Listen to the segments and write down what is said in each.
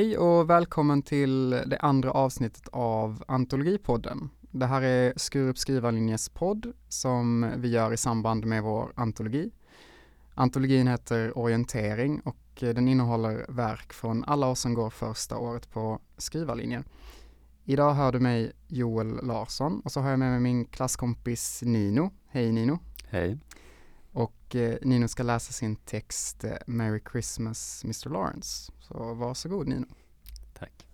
Hej och välkommen till det andra avsnittet av Antologipodden. Det här är Skurup skrivarlinjes podd som vi gör i samband med vår antologi. Antologin heter Orientering och den innehåller verk från alla oss som går första året på skrivarlinjen. Idag hör du mig Joel Larsson och så har jag med mig min klasskompis Nino. Hej Nino! Hej! Och eh, Nino ska läsa sin text eh, Merry Christmas Mr Lawrence. Så varsågod Nino. Tack.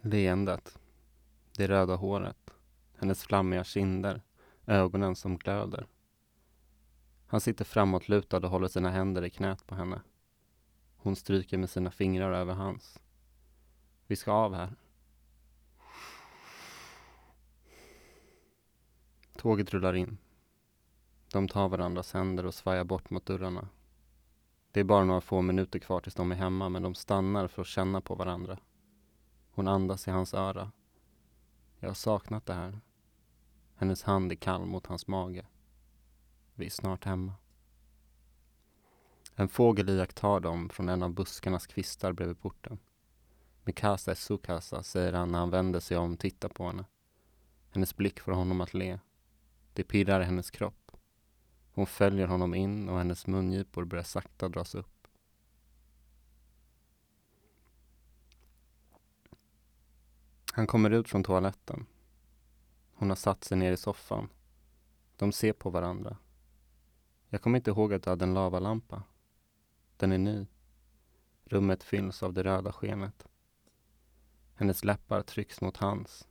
Leendet. Det röda håret. Hennes flammiga kinder. Ögonen som glöder. Han sitter framåtlutad och håller sina händer i knät på henne. Hon stryker med sina fingrar över hans. Vi ska av här. Tåget rullar in. De tar varandras händer och svajar bort mot dörrarna. Det är bara några få minuter kvar tills de är hemma, men de stannar för att känna på varandra. Hon andas i hans öra. Jag har saknat det här. Hennes hand är kall mot hans mage. Vi är snart hemma. En fågel iakttar dem från en av buskarnas kvistar bredvid porten. Mikasa är Sukasa, säger han när han vänder sig om och tittar på henne. Hennes blick får honom att le. Det pirrar i hennes kropp. Hon följer honom in och hennes mungipor börjar sakta dras upp. Han kommer ut från toaletten. Hon har satt sig ner i soffan. De ser på varandra. Jag kommer inte ihåg att du hade en lavalampa. Den är ny. Rummet fylls av det röda skenet. Hennes läppar trycks mot hans.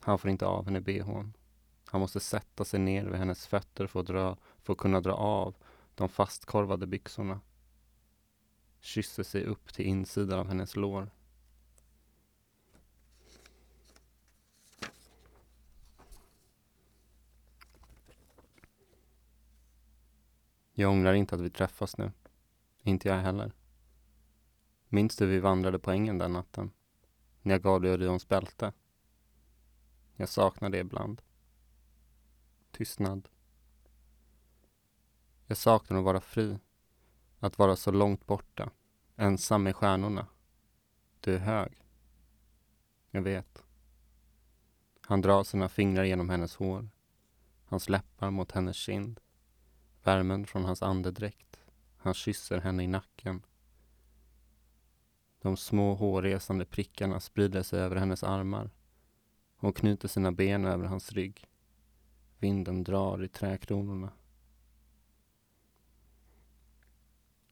Han får inte av henne bhn. Han måste sätta sig ner vid hennes fötter för att, dra, för att kunna dra av de fastkorvade byxorna. Kysser sig upp till insidan av hennes lår. Jag ångrar inte att vi träffas nu. Inte jag heller. Minns du vi vandrade på ängen den natten? När jag gav dig Orions bälte? Jag saknar det ibland. Tystnad. Jag saknar att vara fri. Att vara så långt borta. Ensam med stjärnorna. Du är hög. Jag vet. Han drar sina fingrar genom hennes hår. Hans läppar mot hennes kind. Värmen från hans andedräkt. Han kysser henne i nacken. De små hårresande prickarna sprider sig över hennes armar. Hon knyter sina ben över hans rygg. Vinden drar i träkronorna.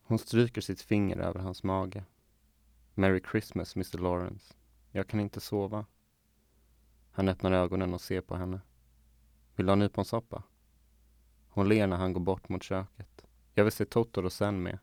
Hon stryker sitt finger över hans mage. Merry Christmas, Mr Lawrence. Jag kan inte sova. Han öppnar ögonen och ser på henne. Vill du ha nyponsoppa? Hon ler när han går bort mot köket. Jag vill se Totoro sen med.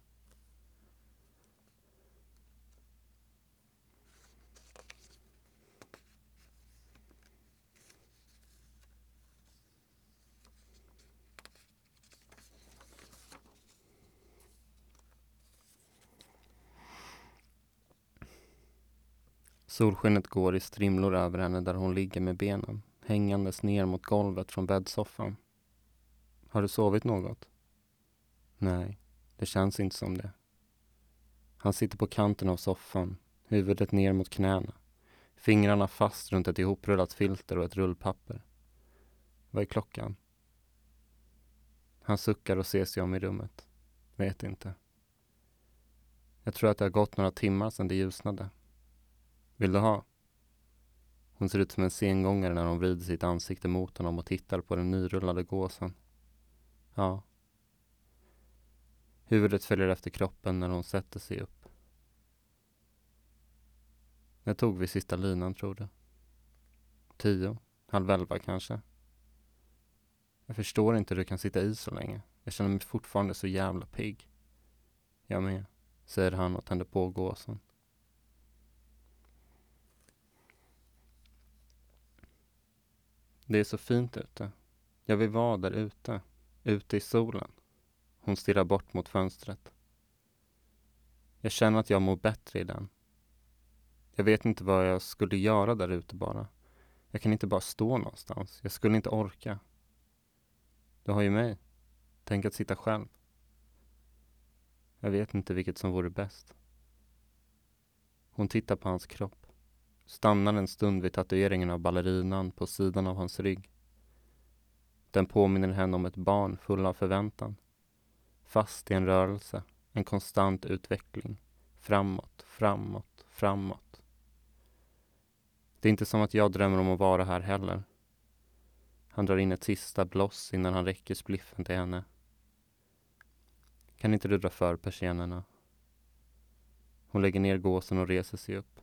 Solskenet går i strimlor över henne där hon ligger med benen hängandes ner mot golvet från bäddsoffan. Har du sovit något? Nej, det känns inte som det. Han sitter på kanten av soffan, huvudet ner mot knäna, fingrarna fast runt ett ihoprullat filter och ett rullpapper. Vad är klockan? Han suckar och ser sig om i rummet. Vet inte. Jag tror att det har gått några timmar sedan det ljusnade. Vill du ha? Hon ser ut som en sengångare när hon vrider sitt ansikte mot honom och tittar på den nyrullade gåsen. Ja. Huvudet följer efter kroppen när hon sätter sig upp. När tog vi sista linan, tror du? Tio? Halv elva kanske? Jag förstår inte hur du kan sitta i så länge. Jag känner mig fortfarande så jävla pigg. Jag med, säger han och tänder på gåsen. Det är så fint ute. Jag vill vara där ute. Ute i solen. Hon stirrar bort mot fönstret. Jag känner att jag mår bättre i den. Jag vet inte vad jag skulle göra där ute bara. Jag kan inte bara stå någonstans. Jag skulle inte orka. Du har ju mig. Tänk att sitta själv. Jag vet inte vilket som vore bäst. Hon tittar på hans kropp. Stannar en stund vid tatueringen av ballerinan på sidan av hans rygg. Den påminner henne om ett barn full av förväntan. Fast i en rörelse, en konstant utveckling. Framåt, framåt, framåt. Det är inte som att jag drömmer om att vara här heller. Han drar in ett sista bloss innan han räcker spliffen till henne. Kan inte du dra för persiennerna? Hon lägger ner gåsen och reser sig upp.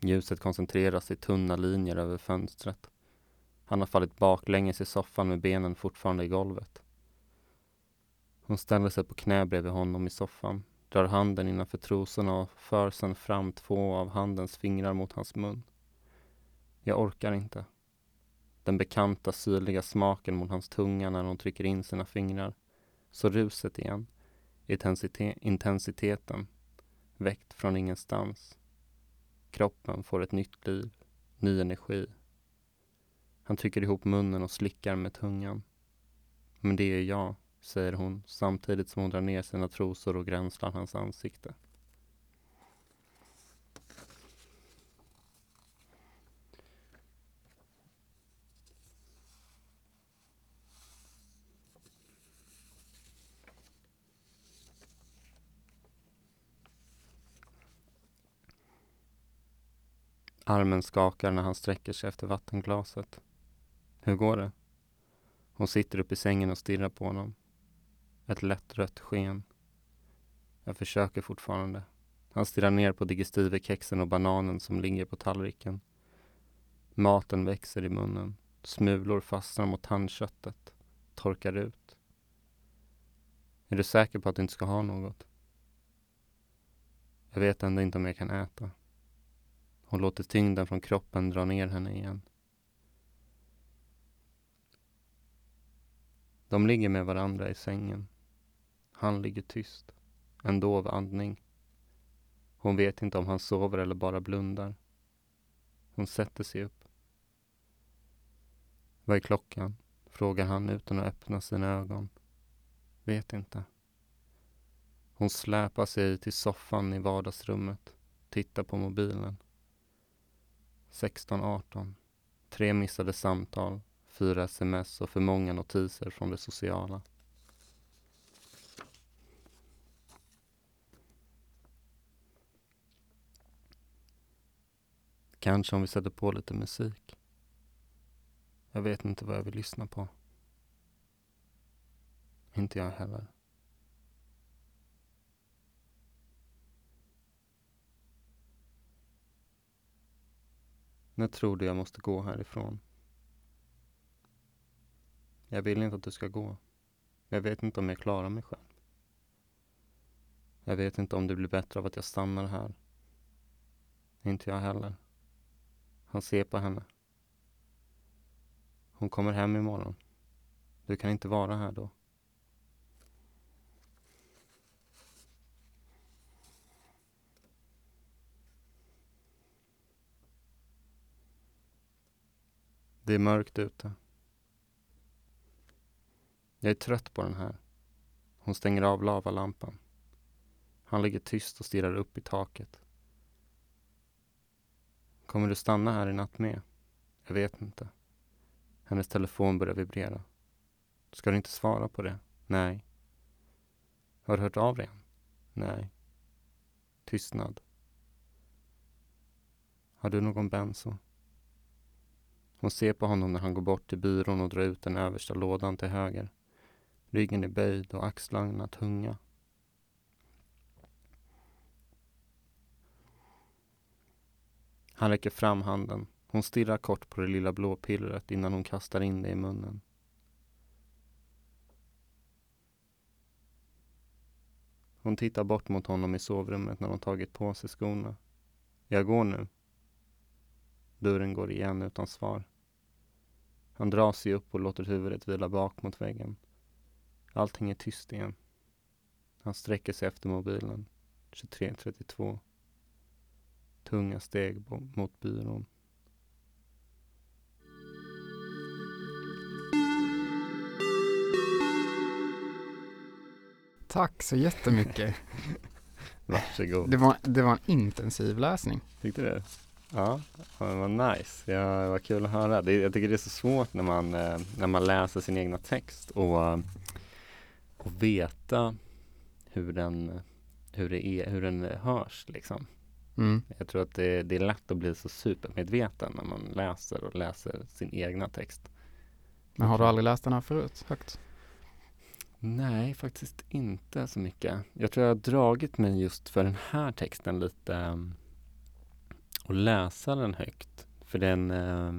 Ljuset koncentreras i tunna linjer över fönstret. Han har fallit baklänges i soffan med benen fortfarande i golvet. Hon ställer sig på knä bredvid honom i soffan, drar handen innanför trosorna och för sen fram två av handens fingrar mot hans mun. Jag orkar inte. Den bekanta syrliga smaken mot hans tunga när hon trycker in sina fingrar. Så ruset igen. Intensite intensiteten. Väckt från ingenstans. Kroppen får ett nytt liv. Ny energi. Han trycker ihop munnen och slickar med tungan. Men det är jag, säger hon samtidigt som hon drar ner sina trosor och gränslar hans ansikte. Armen skakar när han sträcker sig efter vattenglaset. Hur går det? Hon sitter upp i sängen och stirrar på honom. Ett lätt rött sken. Jag försöker fortfarande. Han stirrar ner på digestivekexen och bananen som ligger på tallriken. Maten växer i munnen. Smulor fastnar mot tandköttet. Torkar ut. Är du säker på att du inte ska ha något? Jag vet ändå inte om jag kan äta. Hon låter tyngden från kroppen dra ner henne igen. De ligger med varandra i sängen. Han ligger tyst. En dov andning. Hon vet inte om han sover eller bara blundar. Hon sätter sig upp. Vad är klockan? frågar han utan att öppna sina ögon. Vet inte. Hon släpar sig till soffan i vardagsrummet, tittar på mobilen. 16-18. Tre missade samtal, fyra sms och för många notiser från det sociala. Kanske om vi sätter på lite musik. Jag vet inte vad jag vill lyssna på. Inte jag heller. När tror du jag måste gå härifrån? Jag vill inte att du ska gå. Jag vet inte om jag klarar mig själv. Jag vet inte om det blir bättre av att jag stannar här. Inte jag heller. Han ser på henne. Hon kommer hem imorgon. Du kan inte vara här då. Det är mörkt ute. Jag är trött på den här. Hon stänger av lavalampan. Han ligger tyst och stirrar upp i taket. Kommer du stanna här i natt med? Jag vet inte. Hennes telefon börjar vibrera. Ska du inte svara på det? Nej. Har du hört av dig än? Nej. Tystnad. Har du någon benzo? Hon ser på honom när han går bort till byrån och drar ut den översta lådan till höger. Ryggen är böjd och axlarna tunga. Han räcker fram handen. Hon stirrar kort på det lilla blå pillret innan hon kastar in det i munnen. Hon tittar bort mot honom i sovrummet när hon tagit på sig skorna. Jag går nu. Dörren går igen utan svar. Han drar sig upp och låter huvudet vila bak mot väggen. Allting är tyst igen. Han sträcker sig efter mobilen. 23.32. Tunga steg mot byrån. Tack så jättemycket. Varsågod. Det var, det var en intensiv läsning. Tyckte du det? Ja, det var nice. Ja, det var kul att höra. Det, jag tycker det är så svårt när man, eh, när man läser sin egna text och, och veta hur den, hur det är, hur den hörs liksom. Mm. Jag tror att det, det är lätt att bli så supermedveten när man läser och läser sin egna text. Men har du aldrig läst den här förut, högt? Nej, faktiskt inte så mycket. Jag tror jag har dragit mig just för den här texten lite och läsa den högt. För den, eh,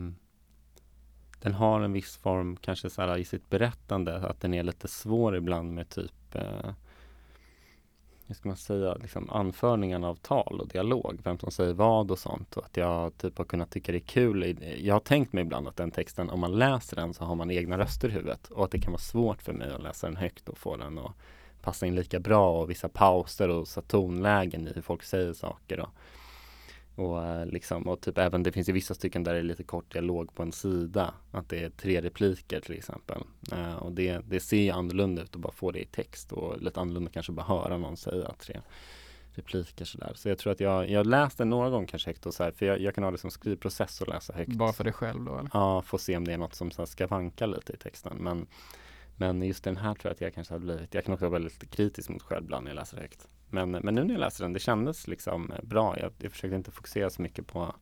den har en viss form, kanske så här, i sitt berättande, att den är lite svår ibland med typ eh, hur ska man säga, liksom anförningarna av tal och dialog, vem som säger vad och sånt och att jag typ har kunnat tycka det är kul. Jag har tänkt mig ibland att den texten, om man läser den så har man egna röster i huvudet och att det kan vara svårt för mig att läsa den högt och få den att passa in lika bra och vissa pauser och så tonlägen i hur folk säger saker. Och, och, eh, liksom, och typ även det finns ju vissa stycken där det är lite kort dialog på en sida. Att det är tre repliker till exempel. Uh, och det, det ser ju annorlunda ut att bara få det i text och lite annorlunda kanske bara höra någon säga tre repliker sådär. Så jag tror att jag, jag läste några gånger kanske högt och så här, för jag, jag kan ha det som skrivprocess och läsa högt. Bara för dig själv då eller? Ja, få se om det är något som så här, ska vanka lite i texten. Men, men just den här tror jag att jag kanske har blivit, jag kan också vara väldigt kritisk mot själv ibland när jag läser högt. Men, men nu när jag läser den, det kändes liksom bra. Jag, jag försökte inte fokusera så mycket på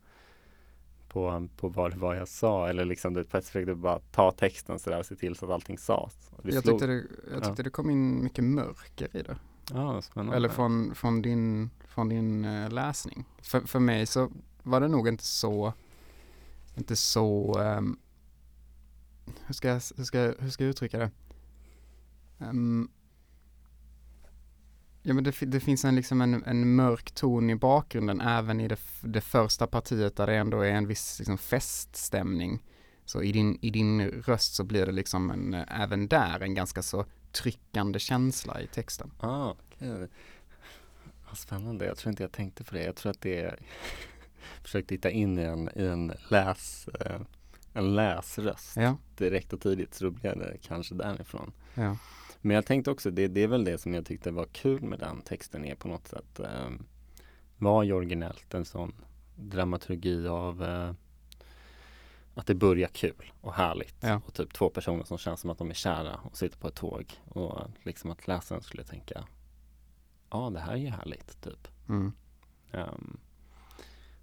på, på vad det var jag sa eller liksom jag försökte bara ta texten sådär och se till så att allting sades. Jag tyckte, det, jag tyckte ja. det kom in mycket mörker i det. Ja, spännande. Eller från, från din, från din uh, läsning. För, för mig så var det nog inte så, inte så, um, hur, ska jag, hur, ska, hur ska jag uttrycka det? Um, Ja men det, det finns en, liksom en, en, mörk ton i bakgrunden även i det, det första partiet där det ändå är en viss liksom, feststämning. Så i din, i din röst så blir det liksom en, även där en ganska så tryckande känsla i texten. Ah, okay. Vad spännande, jag tror inte jag tänkte på det. Jag tror att det är försökte hitta in i en, i en läs eh, en läsröst ja. direkt och tidigt så då blev det kanske därifrån. Ja. Men jag tänkte också, det, det är väl det som jag tyckte var kul med den texten är på något sätt eh, var ju originellt en sån dramaturgi av eh, att det börjar kul och härligt ja. och typ två personer som känns som att de är kära och sitter på ett tåg och liksom att läsaren skulle tänka ja det här är ju härligt typ. Mm. Um,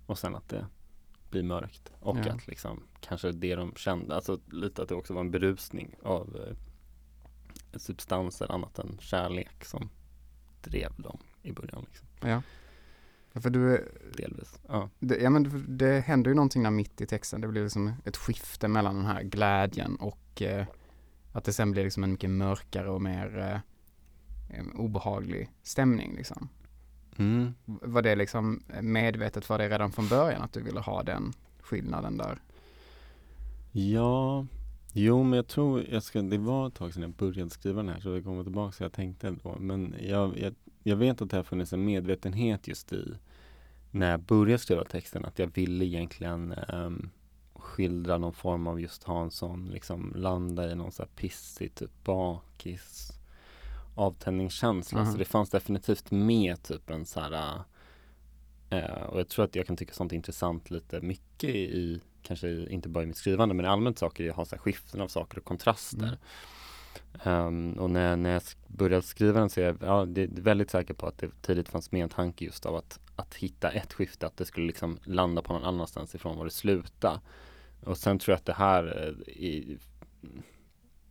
och sen att det blir mörkt och Ja. att liksom kanske det de kände, alltså lite att det också var en berusning av eh, substanser annat än kärlek som drev dem i början liksom, Ja. Ja, För du, delvis. Ja. det, ja men det, händer ju någonting där mitt i texten. Det blir liksom ett skifte mellan den här glädjen och eh, att det sen blir liksom en mycket mörkare och mer eh, obehaglig stämning liksom. Mm. Var det liksom medvetet för dig redan från början att du ville ha den skillnaden där? Ja, jo men jag tror, jag ska, det var ett tag sedan jag började skriva den här så det kommer tillbaka så jag tänkte då. Men jag, jag, jag vet att det har funnits en medvetenhet just i när jag började skriva texten att jag ville egentligen um, skildra någon form av just ha en sån, liksom landa i någon så här pissig, typ bakis avtändningskänsla. Mhm. Så det fanns definitivt med typ en så här eh, och jag tror att jag kan tycka sånt är intressant lite mycket i, kanske inte bara i mitt skrivande men allmänt saker, jag har så här skiften av saker och kontraster. Ehm, och när, när jag började skriva den så är jag ja, det är väldigt säker på att det tidigt fanns med en tanke just av att, att hitta ett skifte, att det skulle liksom landa på någon annanstans ifrån var det slutade. Och sen tror jag att det här eh, i,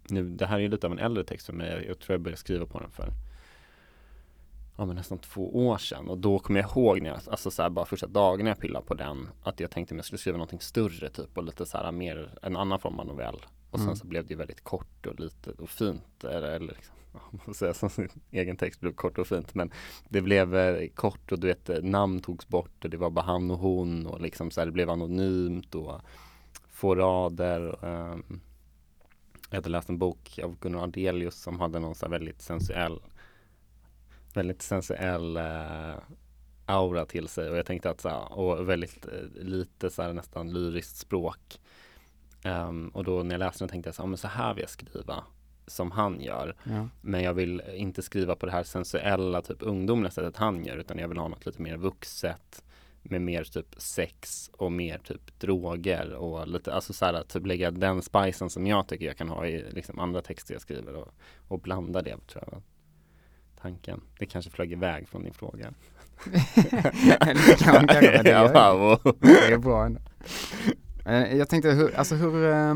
nu, det här är lite av en äldre text för mig. Jag, jag tror jag började skriva på den för ja, men nästan två år sedan. Och då kommer jag ihåg när jag, alltså så här, bara första dagen jag pillade på den, att jag tänkte att jag skulle skriva någonting större typ och lite så här mer, en annan form av novell. Och sen Mm. så blev det väldigt kort och lite och fint. Eller, eller liksom, man säga som sin egen text blev kort och fint. Men det blev eh, kort och du vet eh, namn togs bort och det var bara han och hon och liksom så här, det blev anonymt och få rader. ehm, jag hade läst en bok av Gunnar Ardelius som hade någon så här väldigt sensuell väldigt sensuell eh, aura till sig och jag tänkte att så här, och väldigt eh, lite så här nästan lyriskt språk. Ehm, och då när jag läste den tänkte jag så här, "Ja, men så här vill jag skriva som han gör. Ja. Men jag vill inte skriva på det här sensuella, typ ungdomliga sättet han gör, utan jag vill ha något lite mer vuxet med mer typ sex och mer typ droger och lite, alltså så här, typ lägga den spicen som jag tycker jag kan ha i liksom andra texter jag skriver och, och blanda det tror jag tanken. Det kanske flög iväg från din fråga. det kan man kanske, men det, Ja, gör wow. det är bra ändå. Jag tänkte, hur, alltså hur, eh,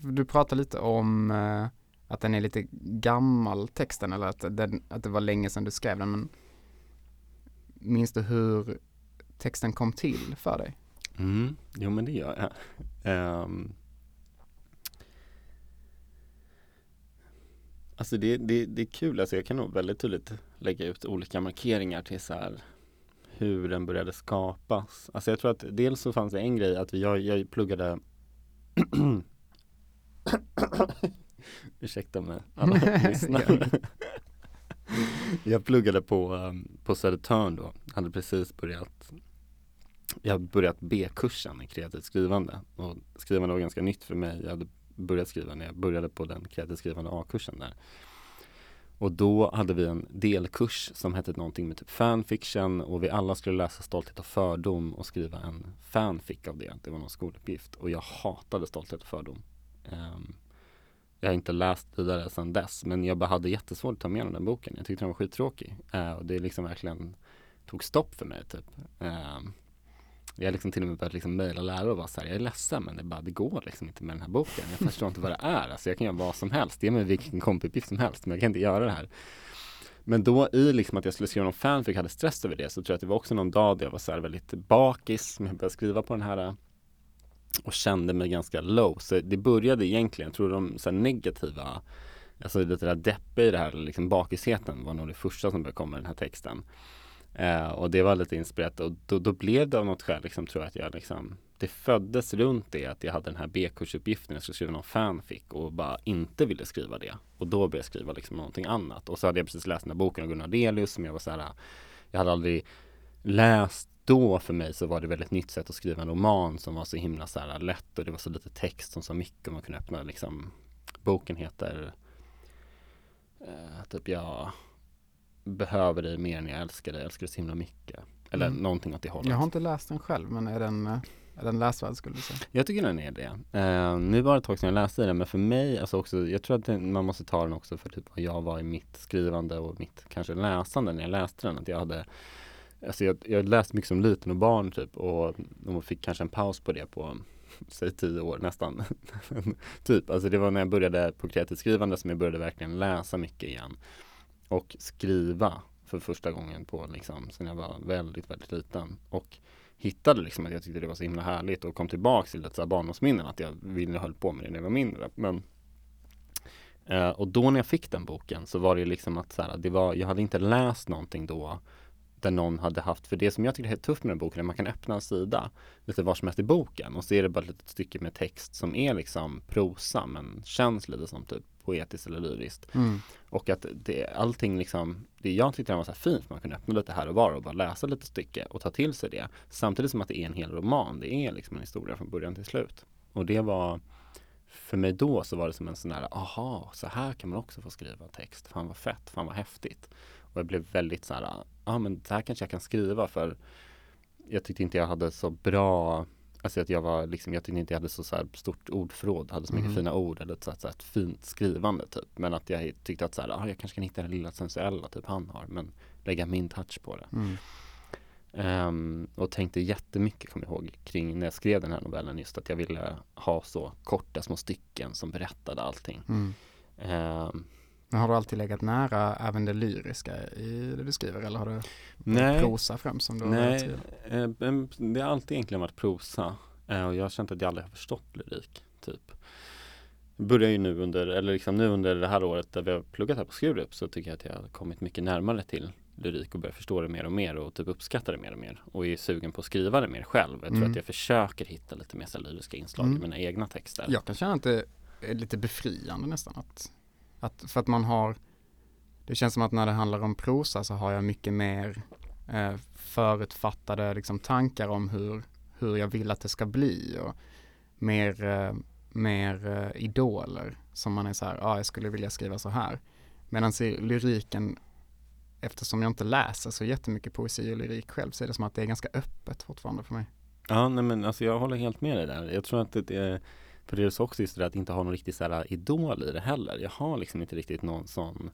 du pratade lite om eh, att den är lite gammal texten eller att, den, att det var länge sedan du skrev den, men minns du hur texten kom till för dig? Mm, jo men det gör jag. Ehm. Alltså det, det, det är kul, alltså jag kan nog väldigt tydligt lägga ut olika markeringar till så här hur den började skapas. Alltså jag tror att dels så fanns det en grej att jag, jag pluggade Ursäkta mig alla som lyssnar. jag pluggade på, um, på Södertörn då, hade precis börjat jag hade börjat B-kursen i kreativt skrivande och skrivande var ganska nytt för mig. Jag hade börjat skriva när jag började på den kreativt skrivande A-kursen där. Och då hade vi en delkurs som hette någonting med typ fanfiction och vi alla skulle läsa Stolthet och fördom och skriva en fanfic av det. Det var någon skoluppgift och jag hatade Stolthet och fördom. Um, jag har inte läst vidare sedan dess men jag bara hade jättesvårt att ta med den boken. Jag tyckte den var skittråkig uh, och det liksom verkligen tog stopp för mig typ. Um, jag har liksom till och med börjat liksom mejla lärare och vara så här, jag är ledsen men det, bara, det går liksom inte med den här boken. Jag förstår inte vad det är. Alltså jag kan göra vad som helst. Ge mig vilken kompuppgift som helst men jag kan inte göra det här. Men då i liksom att jag skulle skriva någon fanfic hade stress över det så tror jag att det var också någon dag där jag var så här väldigt bakis men jag började skriva på den här eh, och kände mig ganska low. Så det började egentligen, jag tror de så negativa, alltså lite där deppiga i det här, liksom bakisheten var nog det första som började komma i den här texten. Eh, och det var lite inspirerat och då, då blev det av något skäl, liksom, tror jag att jag liksom, det föddes runt det att jag hade den här B-kursuppgiften, jag skulle skriva någon fanfic och bara inte ville skriva det. Och då började jag skriva liksom någonting annat. Och så hade jag precis läst den här boken av Gunnar Delius som jag var så här, jag hade aldrig läst då för mig så var det väldigt nytt sätt att skriva en roman som var så himla så här lätt och det var så lite text som sa mycket och man kunde öppna liksom Boken heter eh, typ jag behöver dig mer än jag älskar dig, jag älskar dig så himla mycket. Eller Mm. någonting åt det hållet. Jag har inte läst den själv, men är den, eh, är den läsvärd skulle du säga? Jag tycker den är det. Eh, nu var det ett tag sedan jag läste den men för mig, alltså också, jag tror att den, man måste ta den också för typ vad jag var i mitt skrivande och mitt kanske läsande när jag läste den. Att jag hade Alltså jag, jag läste mycket som liten och barn typ och, och fick kanske en paus på det på säg tio år nästan. typ, alltså det var när jag började på kreativt skrivande som jag började verkligen läsa mycket igen. Och skriva för första gången på liksom, sen jag var väldigt, väldigt liten. Och hittade liksom att jag tyckte det var så himla härligt och kom tillbaks till lite barndomsminnen att jag ville höll på med det när jag var mindre. Men eh, och då när jag fick den boken så var det liksom att så här, det var, jag hade inte läst någonting då där någon hade haft, för det som jag tycker är tufft med den boken är att man kan öppna en sida lite var som helst i boken och så är det bara ett litet stycke med text som är liksom prosa men känns lite som typ poetiskt eller lyriskt. Mm. Och att det, allting liksom, det jag tyckte den var så fint, man kunde öppna lite här och var och bara läsa lite stycke och ta till sig det. Samtidigt som att det är en hel roman, det är liksom en historia från början till slut. Och det var, för mig då så var det som en sån här, aha, så här kan man också få skriva text. Fan vad fett, fan vad häftigt. Och jag blev väldigt så här, ja ah, men så här kanske jag kan skriva för jag tyckte inte jag hade så bra Alltså att jag var liksom, jag tyckte inte jag hade så, så här stort ordförråd, hade så mycket Mhm. fina ord eller så, här- så här ett fint skrivande typ. Men att jag tyckte att så här, ah, jag kanske kan hitta det lilla sensuella typ han har, men lägga min touch på det. Mm. Ehm, och tänkte jättemycket, kommer jag ihåg, kring när jag skrev den här novellen just att jag ville ha så korta små stycken som berättade allting. Mm. Ehm, Men har du alltid legat nära även det lyriska i det du skriver eller har du nej, prosa främst som du nej eh, det har alltid egentligen varit prosa. Eh, och jag har känt att jag aldrig har förstått lyrik, typ. Jag börjar ju nu under, eller liksom nu under det här året där vi har pluggat här på Skurup så tycker jag att jag har kommit mycket närmare till lyrik och börjar förstå det mer och mer och typ uppskatta det mer och mer och är sugen på att skriva det mer själv. Jag tror Mm. att jag försöker hitta lite mer så lyriska inslag Mm. i mina egna texter. Jag kan känna att det är lite befriande nästan att, att för att man har det känns som att när det handlar om prosa så har jag mycket mer eh, förutfattade liksom, tankar om hur, hur jag vill att det ska bli och mer, eh, mer eh, idoler som man är så här, ja ah, jag skulle vilja skriva så här. Medan i lyriken, eftersom jag inte läser så jättemycket poesi och lyrik själv, så är det som att det är ganska öppet fortfarande för mig. Ja, nej men alltså jag håller helt med dig där. Jag tror att det är, för det är också just det att inte ha någon riktig så här idol i det heller. Jag har liksom inte riktigt någon sån,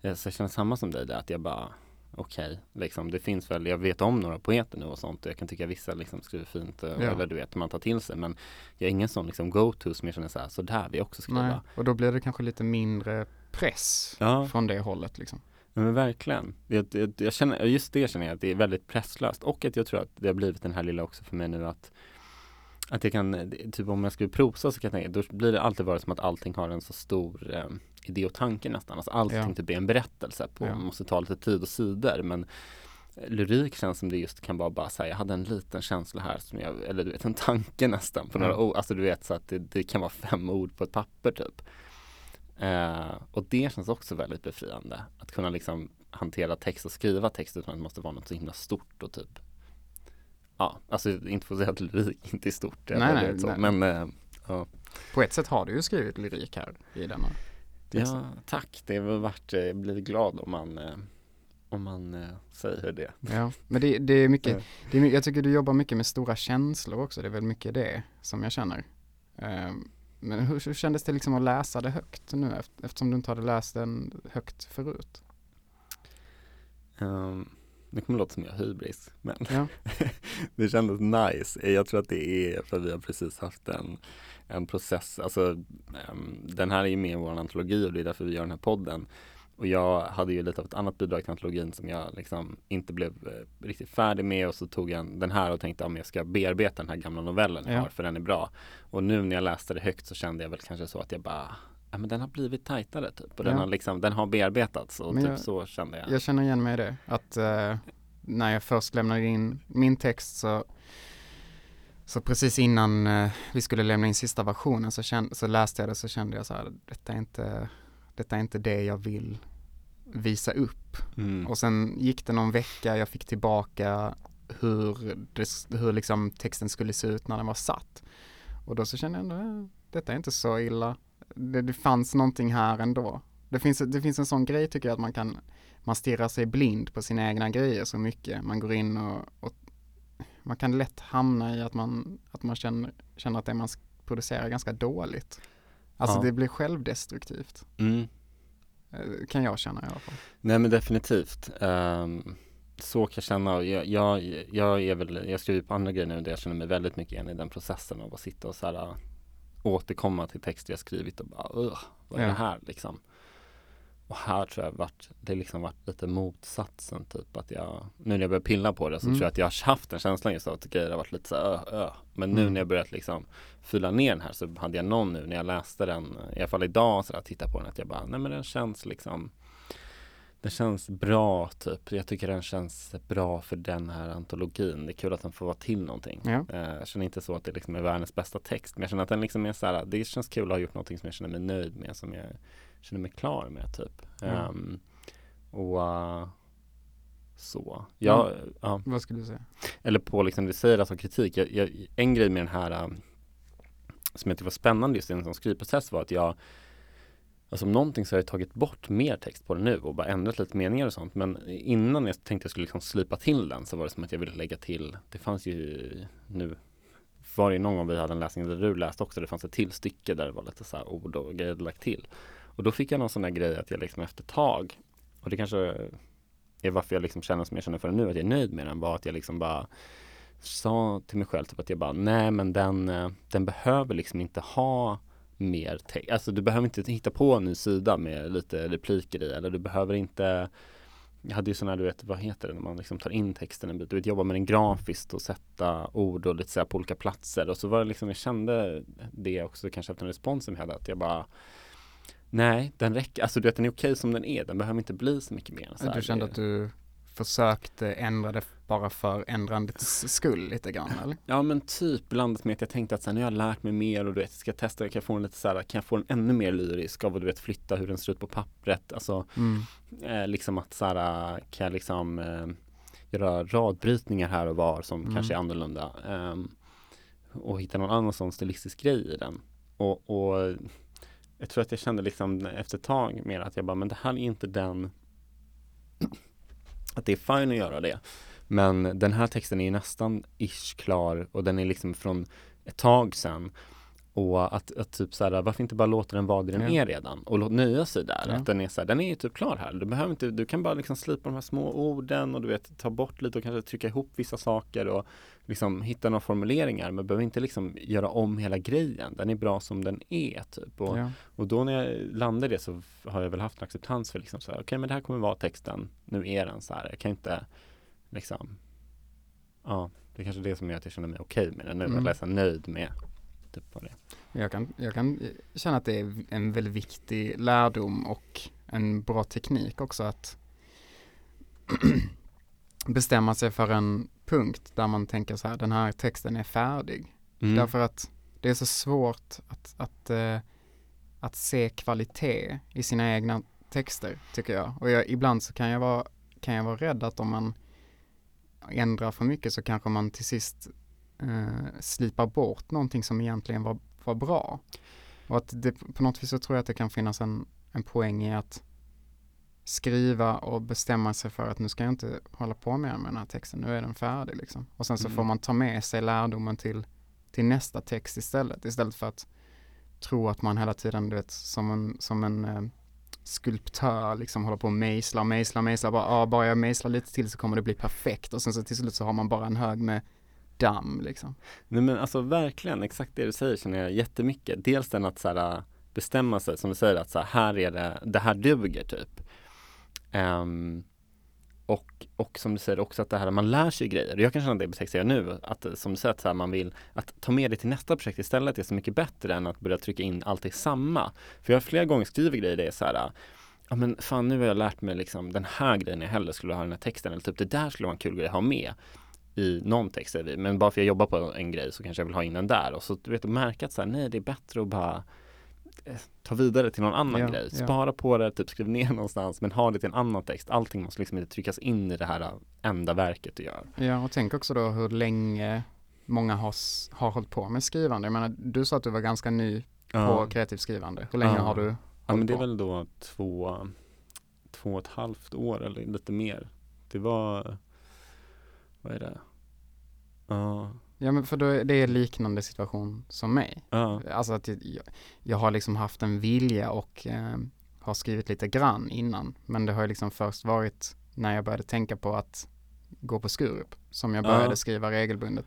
jag känner samma som dig där, att jag bara okej, okay, liksom det finns väl, jag vet om några poeter nu och sånt och jag kan tycka vissa liksom skriver fint ja. eller du vet, man tar till sig men jag är ingen sån liksom go-to som jag känner så här, så där vill jag också skriva. Nej, och då blir det kanske lite mindre press ja. från det hållet liksom. Men verkligen. Jag, jag, jag, känner, just det känner jag att det är väldigt presslöst och att jag tror att det har blivit den här lilla också för mig nu att att jag kan, typ om jag skriver prosa så kan jag tänka, då blir det alltid vara som att allting har en så stor eh, idé och tanke nästan. Alltså allting ja. typ blir en berättelse på, ja. man måste ta lite tid och sidor. Men lyrik känns som det just kan vara bara säga, jag hade en liten känsla här som jag, eller du vet en tanke nästan på några ord. Alltså du vet så att det, det, kan vara fem ord på ett papper typ. Eh, och det känns också väldigt befriande. Att kunna liksom hantera text och skriva text utan att det måste vara något så himla stort och typ Ja, alltså inte för att säga att lyrik inte är stort. Nej, nej, nej. Men eh, ja. På ett sätt har du ju skrivit lyrik här i denna Ja, tack. Det har varit, jag blir glad om man eh, om man eh, säger det. Ja, men det, det är mycket, det är, jag tycker du jobbar mycket med stora känslor också, det är väl mycket det som jag känner. Um, men hur, hur kändes det liksom att läsa det högt nu eftersom du inte hade läst den högt förut? Um, det kommer låta som jag hybris, men ja. det kändes nice. Jag tror att det är för att vi har precis haft en, en process, alltså um, den här är ju med i vår antologi och det är därför vi gör den här podden. Och jag hade ju lite av ett annat bidrag till antologin som jag liksom inte blev eh, riktigt färdig med och så tog jag den här och tänkte om jag ska bearbeta den här gamla novellen jag ja. har för den är bra. Och nu när jag läste det högt så kände jag väl kanske så att jag bara Ja men den har blivit tajtare typ och den har liksom, den har bearbetats och men typ så kände jag. Jag känner igen mig i det, att uh, när jag först lämnade in min text så så precis innan uh, vi skulle lämna in sista versionen så, kände, så läste jag det så kände jag så här, detta är inte detta är inte det jag vill visa upp. Mm. Och sen gick det någon vecka, jag fick tillbaka hur, det, hur liksom texten skulle se ut när den var satt. Och då så kände jag ändå, äh, detta är inte så illa. Det, det fanns någonting här ändå. Det finns, det finns en sån grej tycker jag att man kan, man stirrar sig blind på sina egna grejer så mycket. Man går in och, och man kan lätt hamna i att man, att man känner, känner att det man producerar är ganska dåligt. Alltså ja. det blir självdestruktivt. Mm. Eh, kan jag känna i alla fall. Nej men definitivt. Um, så kan jag känna. Jag, jag, jag är väl, jag skriver på andra grejer nu där jag känner mig väldigt mycket igen i den processen av att sitta och så här återkomma till texter jag skrivit och bara, vad är det här liksom? Och här tror jag varit, det liksom varit lite motsatsen typ att jag, nu när jag börjar pilla på det så mm. tror jag att jag har haft en känsla just av att grejer har varit lite så ö, ö. Men nu mm. när jag börjat liksom fylla ner den här så hade jag någon nu när jag läste den, i alla fall idag så där, titta på den att jag bara, nej men den känns liksom den känns bra typ. Jag tycker den känns bra för den här antologin. Det är kul att den får vara till någonting. Ja. Eh, jag känner inte så att det liksom är världens bästa text. Men jag känner att den liksom är så här, det känns kul att ha gjort någonting som jag känner mig nöjd med. Som jag känner mig klar med typ. Mm. Um, och uh, så. Jag, mm. ja. Vad skulle du säga? Eller på liksom, det säger alltså kritik. Jag, jag, en grej med den här um, som jag tyckte var spännande just i en sån skrivprocess var att jag Alltså om någonting så har jag tagit bort mer text på den nu och bara ändrat lite meningar och sånt. Men innan jag tänkte jag skulle liksom slipa till den så var det som att jag ville lägga till, det fanns ju nu var det någon gång vi hade en läsning där du läste också, det fanns ett till stycke där det var lite så här ord och grejer lagt till. Och då fick jag någon sån där grej att jag liksom efter ett tag, och det kanske är varför jag liksom känner som jag känner för den nu, att jag är nöjd med den, var att jag liksom bara sa till mig själv typ att jag bara, nej men den, eh, den behöver liksom inte ha mer text. Alltså du behöver inte hitta på en ny sida med lite repliker i eller du behöver inte jag hade ju sådana, du vet, vad heter det när man liksom tar in texten en bit, du vet jobba med den grafiskt och sätta ord och lite så på olika platser och så var det liksom, jag kände det också kanske efter en respons som jag hade, att jag bara Nej, den räcker, alltså du vet den är okej som den är, den behöver inte bli så mycket mer. Så du kände att du försökte ändra det bara för ändrandets skull lite grann eller? Ja men typ blandat med att jag tänkte att sen nu har jag lärt mig mer och du vet, ska jag testa, kan jag få en lite så här, kan jag få en ännu mer lyrisk av att du vet flytta hur den ser ut på pappret, alltså mm. eh, liksom att så här, kan jag liksom eh, göra radbrytningar här och var som mm. kanske är annorlunda eh, och hitta någon annan sån stilistisk grej i den. och, och jag tror att jag kände liksom efter ett tag mer att jag bara, men det här är inte den att det är fine att göra det. Men den här texten är nästan ish klar och den är liksom från ett tag sedan. Och att, att typ så här, varför inte bara låta den vara det den ja. är redan och låt nöja sig där. Ja. Att den är så här, den är ju typ klar här. Du behöver inte, du kan bara liksom slipa de här små orden och du vet ta bort lite och kanske trycka ihop vissa saker och liksom hitta några formuleringar men behöver inte liksom göra om hela grejen. Den är bra som den är typ. Och, ja. och då när jag landar i det så har jag väl haft en acceptans för liksom så här, okej okay, men det här kommer vara texten, nu är den så här. Jag kan inte liksom, ja, det är kanske är det som gör att jag känner mig okej med den nu, mm. att är nöjd med typ vad det jag kan, jag kan känna att det är en väldigt viktig lärdom och en bra teknik också att bestämma sig för en punkt där man tänker så här, den här texten är färdig. Mm. Därför att det är så svårt att, att, uh, att se kvalitet i sina egna texter, tycker jag. Och jag, ibland så kan jag, vara, kan jag vara rädd att om man ändrar för mycket så kanske man till sist uh, slipar bort någonting som egentligen var, var bra. Och att det, på något vis så tror jag att det kan finnas en, en poäng i att skriva och bestämma sig för att nu ska jag inte hålla på mer med den här texten, nu är den färdig liksom. Och sen så mm. får man ta med sig lärdomen till, till nästa text istället, istället för att tro att man hela tiden, du vet, som en, som en eh, skulptör liksom håller på och mejslar, mejslar, mejslar, bara, ah, bara jag mejslar lite till så kommer det bli perfekt och sen så till slut så har man bara en hög med damm liksom. Nej men alltså verkligen, exakt det du säger känner jag jättemycket. Dels den att så här, bestämma sig, som du säger, att så här, här är det, det här duger typ. Um, och, och som du säger också att det här, man lär sig grejer. Jag kan känna det på jag nu, att eh, som du säger, att så här, man vill att ta med det till nästa projekt istället är så mycket bättre än att börja trycka in allt i samma. För jag har flera gånger skrivit grejer, det är så här, ja men fan nu har jag lärt mig liksom den här grejen jag hellre skulle ha den här texten, eller typ det där skulle vara en kul grej att ha med i någon text, men bara för att jag jobbar på en grej så kanske jag vill ha in den där och så du vet, märka att så här, nej det är bättre att bara ta vidare till någon annan ja, grej. Spara ja. på det, typ skriv ner någonstans men ha det till en annan text. Allting måste liksom inte tryckas in i det här enda verket du gör. Ja, och tänk också då hur länge många har, har hållit på med skrivande. Jag menar, du sa att du var ganska ny på ja. kreativt skrivande. Hur länge har du Ja, men det är väl då två, två och ett halvt år eller lite mer. Det var, vad är det? Ja, Ja men för då, det är liknande situation som mig. Ja. Alltså att jag, jag har liksom haft en vilja och eh, har skrivit lite grann innan. Men det har ju liksom först varit när jag började tänka på att gå på Skurup som jag började ja. skriva regelbundet.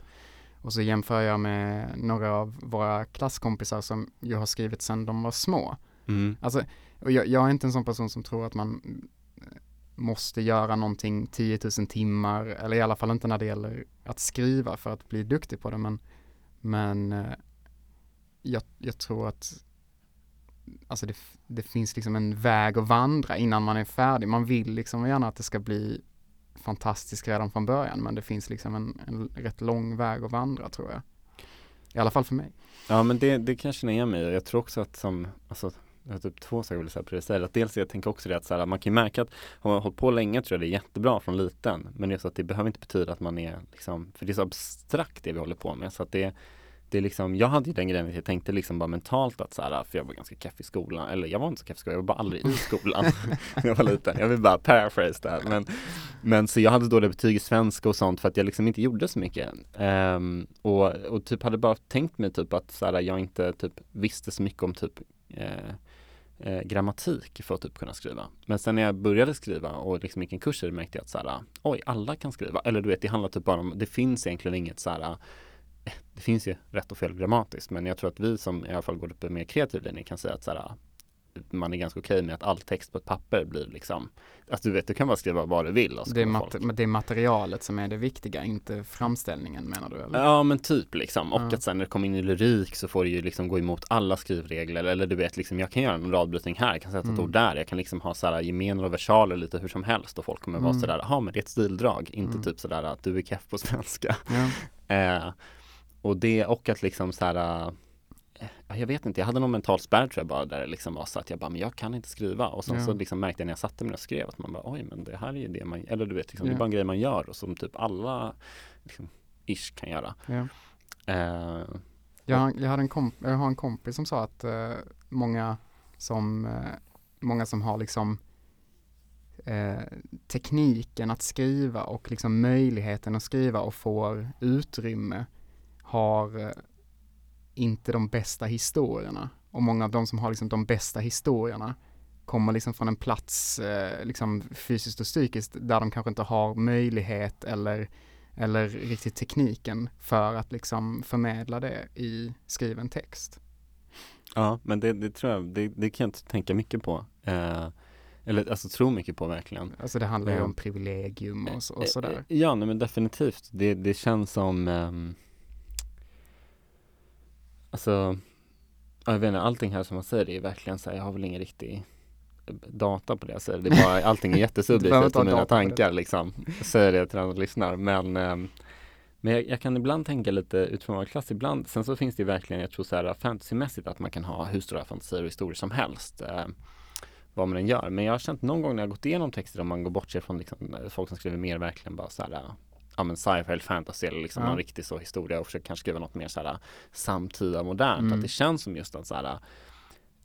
Och så jämför jag med några av våra klasskompisar som jag har skrivit sedan de var små. Mm. Alltså, och jag, jag är inte en sån person som tror att man måste göra någonting 10 000 timmar, eller i alla fall inte när det gäller att skriva för att bli duktig på det, men, men eh, jag, jag tror att alltså det, det finns liksom en väg att vandra innan man är färdig. Man vill liksom gärna att det ska bli fantastiskt redan från början, men det finns liksom en, en rätt lång väg att vandra tror jag. I alla fall för mig. Ja, men det, det kanske ni är med Jag tror också att som, alltså jag har typ två saker jag vill säga på det stället. Dels jag tänker också det att så här, man kan ju märka att har man hållit på länge tror jag det är jättebra från liten. Men det är så att det behöver inte betyda att man är liksom, för det är så abstrakt det vi håller på med. Så att det, det är liksom, jag hade ju den grejen att jag tänkte liksom bara mentalt att så här, för jag var ganska keff i skolan, eller jag var inte så keff i skolan, jag var bara aldrig i skolan när jag var liten. Jag vill bara paraphrase där. Men, men så jag hade dåliga betyg i svenska och sånt för att jag liksom inte gjorde så mycket. Um, och, och typ hade bara tänkt mig typ att så här, jag inte typ visste så mycket om typ eh, eh, grammatik för att typ kunna skriva. Men sen när jag började skriva och liksom gick en kurs i märkte jag att så här, oj, alla kan skriva. Eller du vet, det handlar typ bara om, det finns egentligen inget så här, eh, det finns ju rätt och fel grammatiskt, men jag tror att vi som i alla fall går upp en mer kreativ linje kan säga att så här, man är ganska okej okay med att all text på ett papper blir liksom, att du vet, du kan bara skriva vad du vill. det, är mat det är materialet som är det viktiga, inte framställningen menar du? Eller? Ja, men typ liksom. Och ja. att sen när det kommer in i lyrik så får det ju liksom gå emot alla skrivregler. Eller du vet, liksom, jag kan göra en radbrytning här, jag kan sätta mm. ett ord där, jag kan liksom ha sådär gemener och versaler lite hur som helst och folk kommer mm. vara sådär, ja men det är ett stildrag, inte mm. typ sådär att du är keff på svenska. Ja. eh, och det, och att liksom såhär jag vet inte, jag hade någon mental spärr tror jag bara där det liksom var så att jag bara, men jag kan inte skriva och sen ja. så liksom märkte jag när jag satte mig och skrev att man bara, oj men det här är ju det man, eller du vet, liksom, ja. det är bara en grej man gör och som typ alla liksom, ish kan göra. Ja. Uh, Jag, har- jag, hade en komp- jag har en kompis som sa att eh, många som, eh, många som har liksom eh, tekniken att skriva och liksom möjligheten att skriva och får utrymme har inte de bästa historierna. Och många av de som har liksom de bästa historierna kommer liksom från en plats eh, liksom fysiskt och psykiskt där de kanske inte har möjlighet eller eller riktigt tekniken för att liksom förmedla det i skriven text. Ja, men det, det tror jag, det, det kan jag inte tänka mycket på. Eh, eller alltså tro mycket på verkligen. Alltså det handlar ju om privilegium och, och sådär. Eh, Ja, nej, men definitivt. Det, det känns som ehm, Alltså ja, Jag vet inte, allting här som man säger det är verkligen så här, jag har väl ingen riktig data på det jag säger. Det är bara, allting är jättesubjektivt och mina tankar liksom. Jag säger det till den som lyssnar. Men, ehm, men jag, jag kan ibland tänka lite utifrån vår klass ibland. Sen så finns det verkligen, jag tror så här fantasymässigt att man kan ha hur stora fantasier och historier som helst. Eh, vad man än gör. Men jag har känt någon gång när jag gått igenom texter om man går bort sig från liksom, folk som skriver mer verkligen bara så här ja men sci-fi eller fantasy eller liksom Ja. någon riktig så historia och försöker kanske skriva något mer så här samtida modernt. Mm. Att det känns som just att så här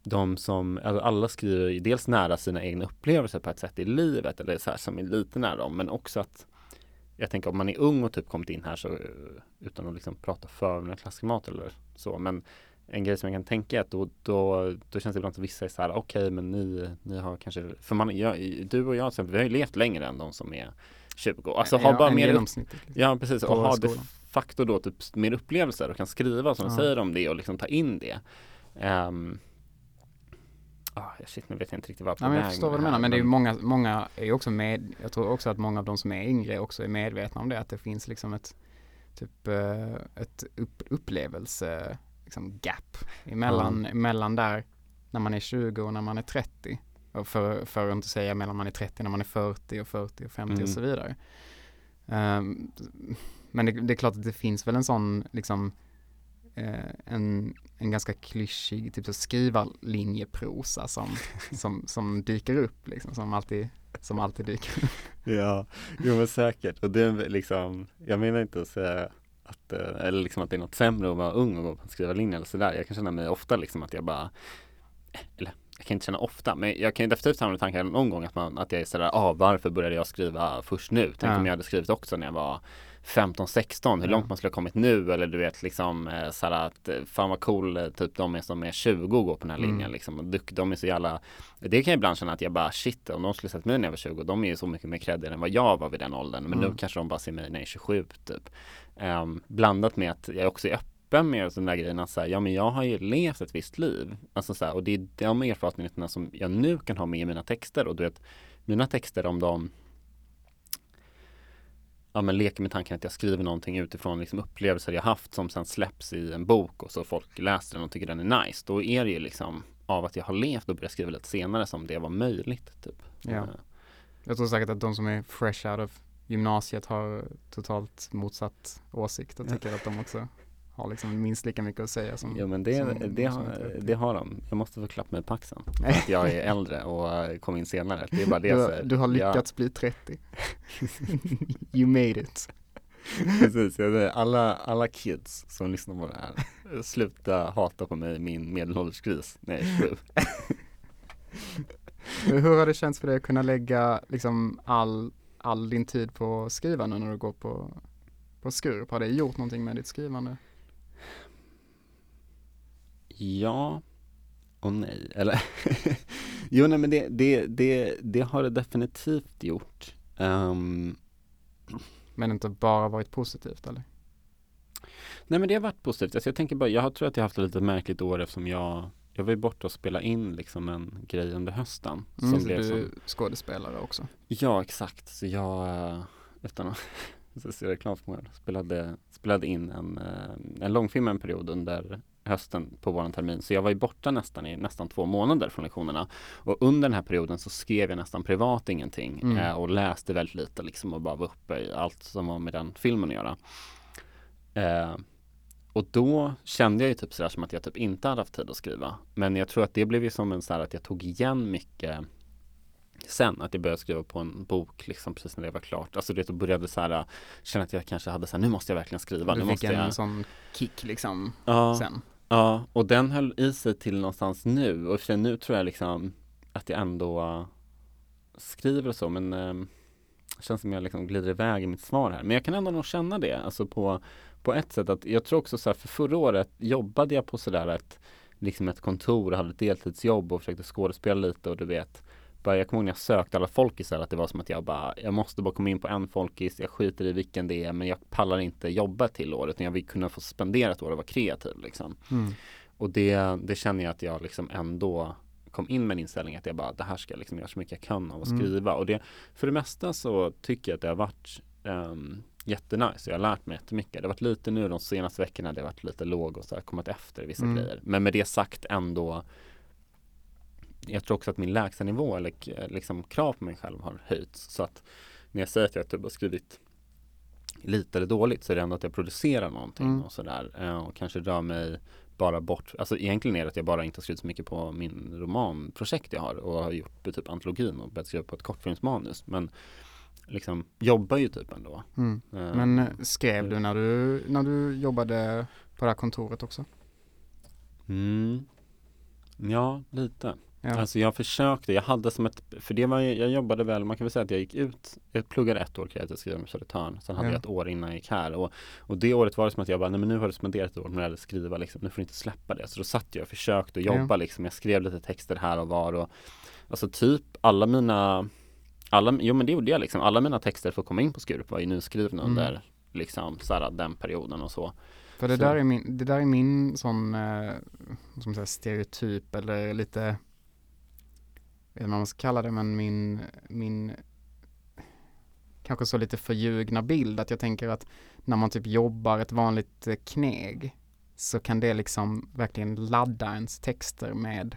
de som, alltså alla skriver ju dels nära sina egna upplevelser på ett sätt i livet eller så här som är lite nära dem men också att jag tänker om man är ung och typ kommit in här så utan att liksom prata för mina klassklimat eller så men en grej som jag kan tänka är att då, då, då känns det ibland att vissa är så här okej men ni, ni har kanske, för man, jag, du och jag till exempel, vi har ju levt längre än de som är 20 Alltså har Ja, bara mer liksom. Ja precis, och har de facto då typ mer upplevelser och kan skriva som Ja. säger om det och liksom ta in det. Um, ah, shit, nu vet jag inte riktigt vad jag på Ja, men jag förstår vad du menar, men det är ju många, många är också med, jag tror också att många av de som är yngre också är medvetna om det, att det finns liksom ett typ eh, ett upp, upplevelse liksom gap emellan, emellan där när man är 20 och när man är 30. För, för att inte säga mellan man är 30 när man är 40 och 40 och 50 Mm. och så vidare. Ehm, men det, det är klart att det finns väl en sån liksom eh, en, en ganska klyschig typ så skrivarlinjeprosa som, som, som dyker upp liksom, som alltid, som alltid dyker upp. Ja, jo men säkert. Och det är liksom, jag menar inte att säga att, eh, eller liksom att det är något sämre att vara ung och gå på en skrivarlinje eller sådär. Jag kan känna mig ofta liksom att jag bara, eh, eller jag kan inte känna ofta, men jag kan ju definitivt hamna i tankar någon gång att, man, att jag är sådär, ah, varför började jag skriva först nu? Tänk Ja. om jag hade skrivit också när jag var 15, 16, hur Ja. långt man skulle ha kommit nu eller du vet liksom eh, såhär att eh, fan vad cool eh, typ de är som är 20 och går på den här Mm. linjen liksom. Och de- är så jävla det kan jag ibland känna att jag bara shit om de skulle sett mig när jag var 20 de är ju så mycket mer creddiga än vad jag var vid den åldern men Mm. nu kanske de bara ser mig när jag är 27 typ Ehm, Blandat med att jag också är öppen med den där grejen att säga ja men jag har ju levt ett visst liv. Alltså så här, och det är de erfarenheterna som jag nu kan ha med i mina texter. Och du vet Mina texter om de Ja men leker med tanken att jag skriver någonting utifrån liksom upplevelser jag haft som sen släpps i en bok och så folk läser den och tycker den är nice. Då är det ju liksom av att jag har levt och börjat skriva lite senare som det var möjligt typ. Ja. Eh, Jag tror säkert att de som är fresh out of gymnasiet har totalt motsatt åsikt och tycker att de också har liksom minst lika mycket att säga som Jo men det, som- det, som har, det har de. Jag måste få klappa mig på axeln. Att jag är äldre och kom in senare. Det är bara det jag du, säger. du har Ja, lyckats bli 30. you made it. precis, jag alla, alla kids som lyssnar på det här. Sluta hata på mig, min medelåldersgris. Nej, sju. Hur har det känts för dig att kunna lägga liksom all, all din tid på att skriva nu när du går på, på Skurup? Har det gjort någonting med ditt skrivande? Ja och nej. Eller jo nej men det, det, det, det har det definitivt gjort. Ehm, Men inte bara varit positivt eller? Nej men det har varit positivt. Alltså jag tänker bara, jag tror att jag har haft ett lite märkligt år eftersom jag Jag var ju borta och spela in liksom en grej under hösten. Mm, som så blev du som, skådespelare också. Ja exakt, så jag eh, utan att så ser reklam för mig spelade, spelade in en, eh, en långfilm en period under hösten på våran termin. Så jag var ju borta nästan i nästan två månader från lektionerna. Och under den här perioden så skrev jag nästan privat ingenting Mm. eh, och läste väldigt lite liksom och bara var uppe i allt som var med den filmen att göra. Eh, och då kände jag ju typ sådär som att jag typ inte hade haft tid att skriva. Men jag tror att det blev ju som en så här att jag tog igen mycket sen att jag började skriva på en bok liksom precis när det var klart. Alltså det började så här känna att jag kanske hade så här, nu måste jag verkligen skriva. Du nu fick måste en jag... sån kick liksom ja, sen. Ja, och den höll i sig till någonstans nu och för nu tror jag liksom att jag ändå skriver och så men ehm, det känns som jag liksom glider iväg i mitt svar här. Men jag kan ändå nog känna det, alltså på, på ett sätt att jag tror också så här, för förra året jobbade jag på sådär ett, liksom ett kontor och hade ett deltidsjobb och försökte skådespela lite och du vet bara, jag kommer ihåg när jag sökte alla folkisar att det var som att jag bara, jag måste bara komma in på en folkis, jag skiter i vilken det är, men jag pallar inte jobba till år, utan jag vill kunna få spendera ett år och vara kreativ liksom. Mm. Och det, det känner jag att jag liksom ändå kom in med en inställning att jag bara, det här ska jag liksom göra så mycket jag kan av att Mm. skriva. Och det, för det mesta så tycker jag att det har varit um, jättenice. Jag har lärt mig jättemycket. Det har varit lite nu de senaste veckorna, det har varit lite låg och så här, kommit efter vissa Mm. grejer. Men med det sagt ändå jag tror också att min lägstanivå eller liksom krav på mig själv har höjts. Så att när jag säger att jag typ har skrivit lite eller dåligt så är det ändå att jag producerar någonting Mm. och sådär. Eh, Och kanske rör mig bara bort. Alltså egentligen är det att jag bara inte har skrivit så mycket på min romanprojekt jag har och har gjort typ antologin och börjat skriva på ett kortfilmsmanus. Men liksom jobbar ju typ ändå. Mm. Eh, Men eh, skrev du när du, när du jobbade på det här kontoret också? Mm. Ja, lite. Ja. Alltså jag försökte, jag hade som ett, för det var jag jobbade väl, man kan väl säga att jag gick ut, jag pluggade ett år kreativt skrivande på Södertörn, sen hade Ja. jag ett år innan jag gick här och, och det året var det som att jag bara, nej men nu har du spenderat ett år med att skriva liksom, nu får du inte släppa det. Så då satt jag och försökte jobba liksom, jag skrev lite texter här och var och alltså typ alla mina, alla, jo men det gjorde jag liksom, alla mina texter för att komma in på Skurup var ju nyskrivna Mm. under liksom så här, den perioden och så. För det Så- där är min, det där är min sån, eh, man säga, stereotyp eller lite, vet inte vad man ska kalla det, men min, min kanske så lite förljugna bild att jag tänker att när man typ jobbar ett vanligt eh, kneg så kan det liksom verkligen ladda ens texter med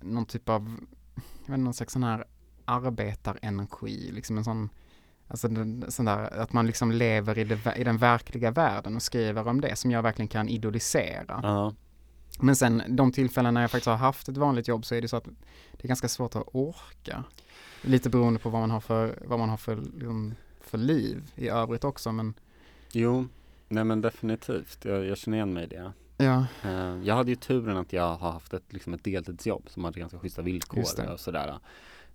någon typ av, jag vet inte, någon slags sån här arbetarenergi, liksom en sån Alltså den, sån där, att man liksom lever i, det, i den verkliga världen och skriver om det som jag verkligen kan idolisera. Ja, men sen de tillfällen när jag faktiskt har haft ett vanligt jobb så är det så att det är ganska svårt att orka. Lite beroende på vad man har för, vad man har för, liksom, för liv i övrigt också men jo, nej men definitivt, jag, jag känner igen mig i det. ja, Eh, Jag hade ju turen att jag har haft ett, liksom ett deltidsjobb som hade ganska schyssta villkor och sådär.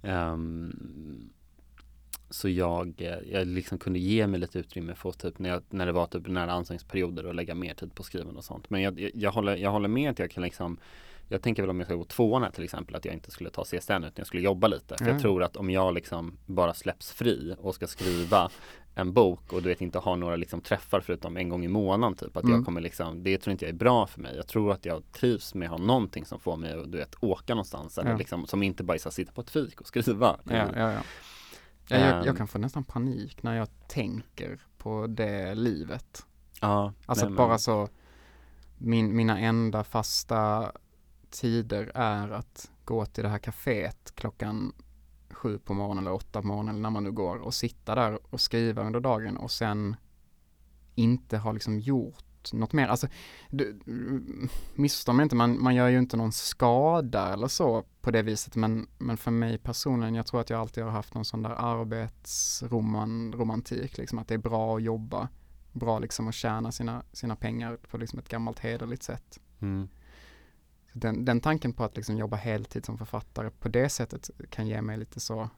Ehm, så jag, eh, jag liksom kunde ge mig lite utrymme för typ när, jag, när det var typ nära anställningsperioder och lägga mer tid på skrivande och sånt. Men jag, jag, jag, håller, jag håller med att jag kan liksom jag tänker väl om jag ska gå tvåan här till exempel att jag inte skulle ta CSN utan jag skulle jobba lite. För Ja. jag tror att om jag liksom bara släpps fri och ska skriva en bok och du vet inte har några liksom träffar förutom en gång i månaden typ att Mm. jag kommer liksom det tror inte jag är bra för mig. Jag tror att jag trivs med att ha någonting som får mig att du vet åka någonstans eller Ja. liksom som inte bara är att sitta på ett fik och skriva. ja, ja, ja. ja jag, Ehm. jag kan få nästan panik när jag tänker på det livet. ja Alltså nej, men- bara så, min, mina enda fasta tider är att gå till det här kaféet klockan sju på morgonen eller åtta på morgonen när man nu går och sitta där och skriva under dagen och sen inte ha liksom gjort något mer. Alltså, du, missförstå mig inte, man, man gör ju inte någon skada eller så på det viset, men, men för mig personligen, jag tror att jag alltid har haft någon sån där arbetsromantik, liksom att det är bra att jobba bra liksom att tjäna sina, sina pengar på liksom ett gammalt hederligt sätt. Mm. Den, den tanken på att liksom jobba heltid som författare på det sättet kan ge mig lite så,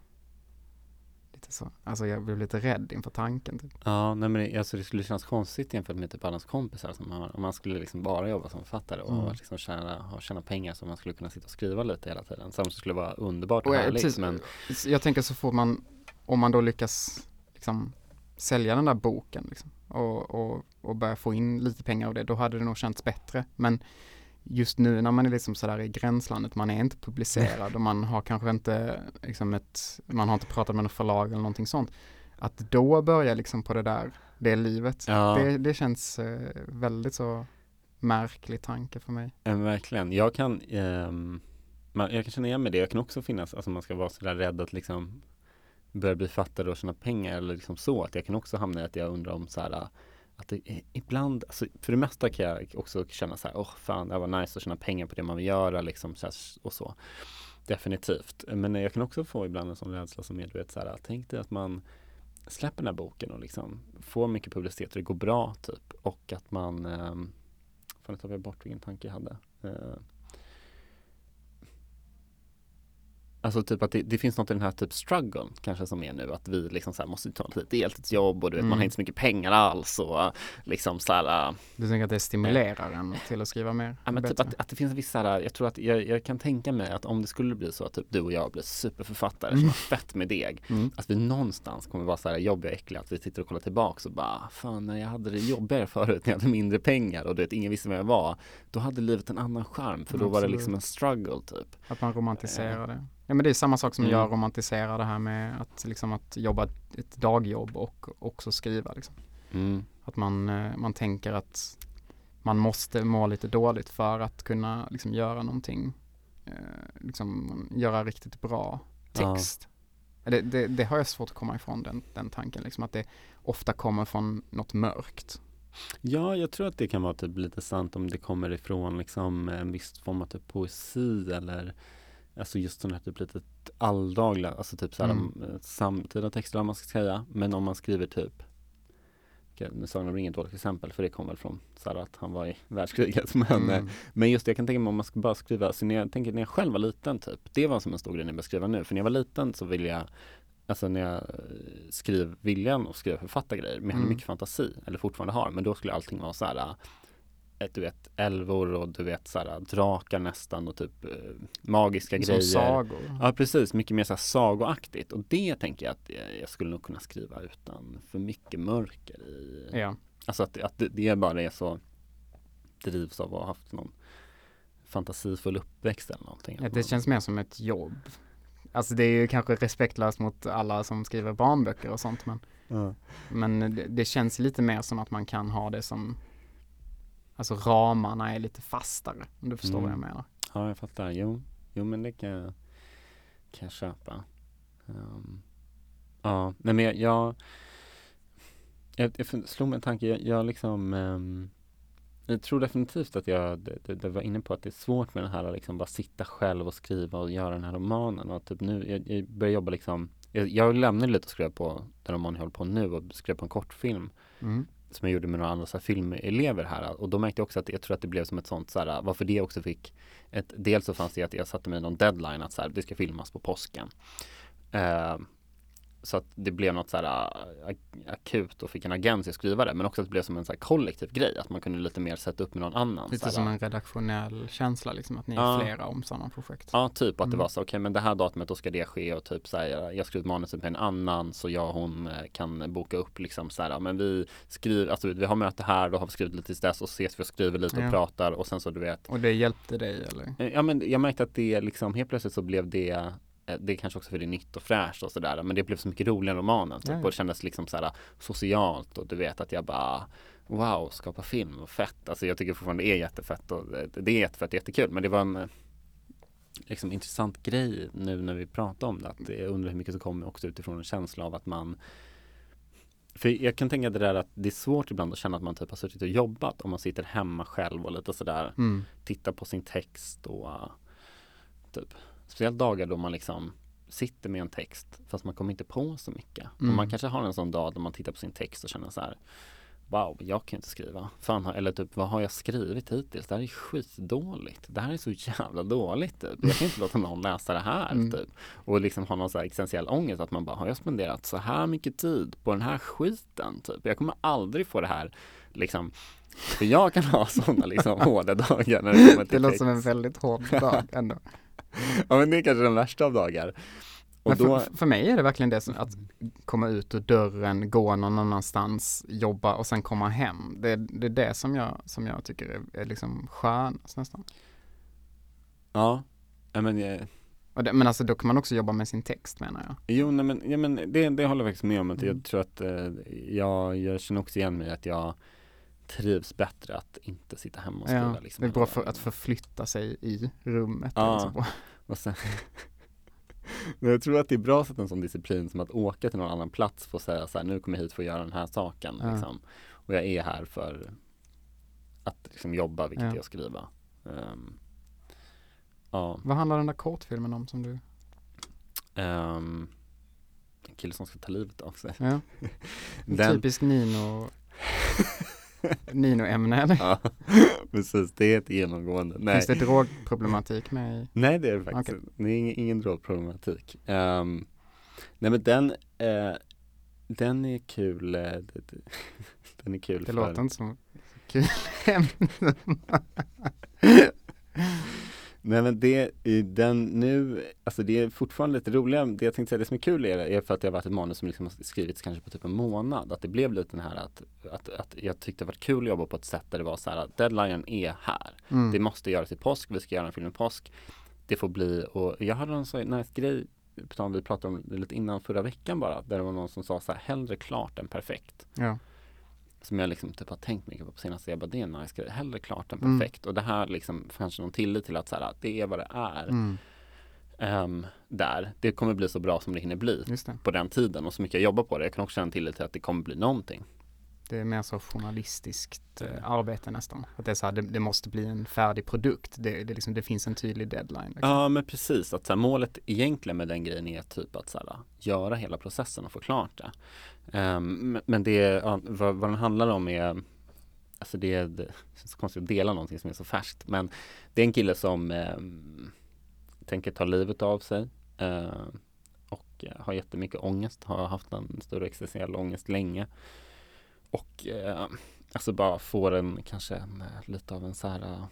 lite så, alltså jag blir lite rädd inför tanken. Typ. Ja, nej men det, alltså det skulle kännas konstigt jämfört med typ alla kompisar som har, om man skulle liksom bara jobba som författare och Mm. liksom tjäna, ha, tjäna pengar så man skulle kunna sitta och skriva lite hela tiden. Samtidigt skulle det vara underbart och, Och härligt precis, men jag tänker så fort man, om man då lyckas liksom sälja den där boken liksom, och, och, och börja få in lite pengar av det, då hade det nog känts bättre. Men just nu när man är liksom sådär i gränslandet, man är inte publicerad och man har kanske inte liksom ett, man har inte pratat med något förlag eller någonting sånt. Att då börja liksom på det där, det livet, Ja. det, det känns eh, väldigt så märklig tanke för mig. Ja, verkligen. Jag kan, man, jag kan känna igen mig det. Jag kan också finnas, alltså man ska vara sådär rädd att liksom börja bli fattare och tjäna pengar eller liksom så. Att jag kan också hamna i att jag undrar om så här att det, är- ibland, alltså för det mesta kan jag också känna så här, åh fan det var nice att tjäna pengar på det man vill göra liksom så här, och så. definitivt. Men jag kan också få ibland en sån rädsla som är, du vet så här, tänk dig att man släpper den här boken och liksom får mycket publicitet och det går bra typ och att man, eh, fan nu tar jag bort vilken tanke jag hade. Eh, Alltså typ att det, det, finns något i den här typ struggle kanske som är nu att vi liksom så måste ta ett deltidsjobb och du vet mm. man har inte så mycket pengar alls och liksom så här. Äh, du tänker att det stimulerar en äh, till att skriva mer? Ja men typ att, att det finns en viss så här, jag tror att jag, jag, kan tänka mig att om det skulle bli så att typ du och jag blir superförfattare mm. som har fett med deg, mm. att vi någonstans kommer vara så här jobbiga och äckliga, att vi sitter och kollar tillbaks och bara fan när jag hade det jobbigare förut när jag hade mindre pengar och du vet ingen visste vem jag var, då hade livet en annan charm för då var det liksom en struggle typ. Att man romantiserar det. Ja men det är samma sak som mm. jag romantiserar det här med att liksom att jobba ett, dagjobb och också skriva liksom. Mm. Att man, eh, man tänker att man måste må lite dåligt för att kunna liksom göra någonting, eh, liksom göra riktigt bra text. Ja. Det, det, det, har jag svårt att komma ifrån den, den tanken, liksom att det ofta kommer från något mörkt. Ja, jag tror att det kan vara typ lite sant om det kommer ifrån liksom en viss form av typ poesi eller Alltså just sådana här typ lite alldagliga, alltså typ såhär mm. Eh, samtida texter om man ska säga. Men om man skriver typ nu Sagan om ringen ett dåligt exempel för det kom väl från så att han var i världskriget. Men, mm. men just det, jag kan tänka mig om man ska bara skriva, så när jag tänker när jag själv var liten typ, det var som en stor grej när jag skriva nu. För när jag var liten så ville jag, alltså när jag eh, skrev viljan och skrev författargrejer, men jag hade mm. mycket fantasi, eller fortfarande har, men då skulle allting vara så här ett, du vet, älvor och du vet så här, drakar nästan och typ eh, magiska Som grejer. Som sagor. Ja precis, mycket mer så här sagoaktigt. Och det tänker jag att jag, jag skulle nog kunna skriva utan för mycket mörker i. Ja. Alltså att, att det, det bara är så drivs av att ha haft någon fantasifull uppväxt eller någonting. Ja, det känns mer som ett jobb. Alltså det är ju kanske respektlöst mot alla som skriver barnböcker och sånt men, ja. men det, det, känns lite mer som att man kan ha det som Alltså ramarna är lite fastare, om du förstår mm. vad jag mm. menar. Ja, jag fattar. Jo, jo men det kan jag, kan jag köpa. Um, ja, nej men jag, jag, jag, jag slog mig en tanke, jag, jag liksom um, jag tror definitivt att jag det, det, var inne på att det är svårt med den här liksom bara sitta själv och skriva och göra den här romanen och typ nu, jag, jag börjar jobba liksom jag, jag lämnade lite och skrev på den roman jag håller på nu och skrev på en kortfilm mm som jag gjorde med några andra så här, filmelever här och då märkte jag också att jag tror att det blev som ett sånt så här, varför det också fick ett, dels så fanns det att jag satte mig någon deadline att så här, det ska filmas på påsken. Uh, så att det blev något så här äh, akut och fick en agens att skriva det. Men också att det blev som en så här kollektiv grej. Att man kunde lite mer sätta upp med någon annan. Lite som en redaktionell känsla liksom. Att ni är flera om sådana projekt. Ja, typ att mm. det var så. Okej, men det här datumet då ska det ske och typ så här. Jag skrivit manuset med en annan så jag och hon eh, kan boka upp liksom så här. Men vi skriver, alltså vi har möte här, då har vi skrivit lite tills dess och ses vi och skriver lite och pratar och sen så du vet. Och det hjälpte dig eller? Eh, ja, men jag märkte att det liksom helt plötsligt så blev det det är kanske också för det är nytt och fräscht och sådär men det blev så mycket roligare än romanen typ, och det kändes liksom såhär socialt och du vet att jag bara Wow, skapa film och fett. Alltså jag tycker fortfarande det är jättefett och det är jättefett, jättekul men det var en liksom intressant grej nu när vi pratar om det. Att jag undrar hur mycket som kommer också utifrån en känsla av att man för jag kan tänka det där att det är svårt ibland att känna att man typ har suttit och jobbat om man sitter hemma själv och lite sådär mm. tittar på sin text och typ Speciellt dagar då man liksom sitter med en text fast man kommer inte på så mycket. Mm. Och man kanske har en sån dag då man tittar på sin text och känner så här Wow, jag kan inte skriva. Fan, eller typ, vad har jag skrivit hittills? Det här är skitdåligt. Det här är så jävla dåligt. Typ. Jag kan inte låta någon läsa det här. Mm. Typ. Och liksom ha någon så här existentiell ångest. Att man bara, har jag spenderat så här mycket tid på den här skiten? Typ. Jag kommer aldrig få det här liksom för jag kan ha sådana liksom hårda dagar när det kommer till Det låter som en väldigt hård dag ändå. Ja men det är kanske den värsta av dagar. Och då... för, för mig är det verkligen det som att komma ut ur dörren, gå någon annanstans, jobba och sen komma hem. Det, det är det som jag, som jag tycker är, är liksom skönast nästan. Ja, men jag... Det, men alltså då kan man också jobba med sin text menar jag. Jo, nej, men, ja, men det, det håller jag faktiskt med om. Att mm. Jag tror att eh, jag, jag känner också igen mig att jag trivs bättre att inte sitta hemma och skriva. Ja, liksom, det är bra för att förflytta sig i rummet. Ja, och sen Men jag tror att det är bra att sätta en sån disciplin som att åka till någon annan plats för att säga så här, nu kommer jag hit för att göra den här saken. Ja. Liksom. Och jag är här för att liksom, jobba, vilket ja. är att skriva. Um, ja. Vad handlar den där kortfilmen om som du? Um, en kille som ska ta livet av sig. Ja. Den, Typisk Nino Nino-ämne eller? ja, precis. Det är ett genomgående. Nej, Finns det drogproblematik med i? nej det är det faktiskt Det är ingen, ingen drogproblematik. Um, nej men den, eh, den är kul. eh, Den är kul Det för låter inte som kul ämne. Nej men det, i den nu, alltså det är fortfarande lite roliga, det jag tänkte säga, det som är kul är, är för att det har varit ett manus som liksom har skrivits kanske på typ en månad, att det blev lite den här att, att, att jag tyckte det var kul att jobba på ett sätt där det var så här att deadlinen är här. Det Mm. måste göras i påsk, vi ska göra en film i påsk. Det får bli, och jag hade en så nice grej, vi pratade om det lite innan förra veckan bara, där det var någon som sa så här, hellre klart än perfekt. Ja. Som jag liksom typ har tänkt mycket på på senaste, jag bara det är en nice grej, hellre klart än Mm. perfekt. Och det här liksom kanske någon tillit till att så här, det är vad det är. Mm. Ehm, där. Det kommer bli så bra som det hinner bli det. på den tiden och så mycket jag jobbar på det. Jag kan också känna tillit till att det kommer bli någonting. Det är mer så journalistiskt eh, arbete nästan. Att det är så här, det, det måste bli en färdig produkt. Det, det, liksom, det finns en tydlig deadline. Liksom. Ja men precis, att så här, målet egentligen med den grejen är typ att så här, göra hela processen och få klart det. Ehm, men- det, ja, vad, vad den handlar om är Alltså det, är- det känns så konstigt att dela någonting som är så färskt men det är en kille som ehm, tänker ta livet av sig ehm, och eh, har jättemycket ångest, har haft en stor existentiell ångest länge och eh, alltså bara får en kanske en, eh, lite av en så här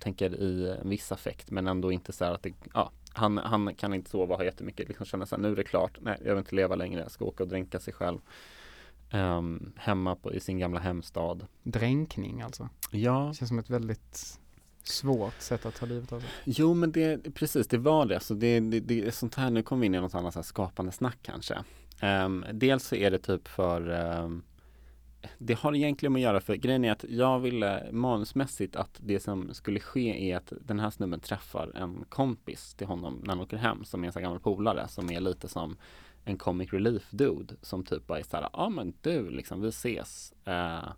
tänker i en viss affekt men ändå inte så här att det, ja, han, han kan inte sova, har jättemycket, liksom känner så här, nu är det klart, nej jag vill inte leva längre, jag ska åka och dränka sig själv Ehm, hemma på, i sin gamla hemstad. Dränkning alltså. Ja, Det känns som ett väldigt svårt sätt att ta livet av sig. jo men det, precis det var det. Så det, det, det sånt här, nu kommer vi in i något annat så skapande snack kanske. Ehm, dels så är det typ för ehm, det har egentligen med att göra för grejen är att jag ville manusmässigt att det som skulle ske är att den här snubben träffar en kompis till honom när han åker hem som är en sån här gammal polare som är lite som en comic relief dude som typ bara är såhär, ja ah, men du liksom vi ses eh,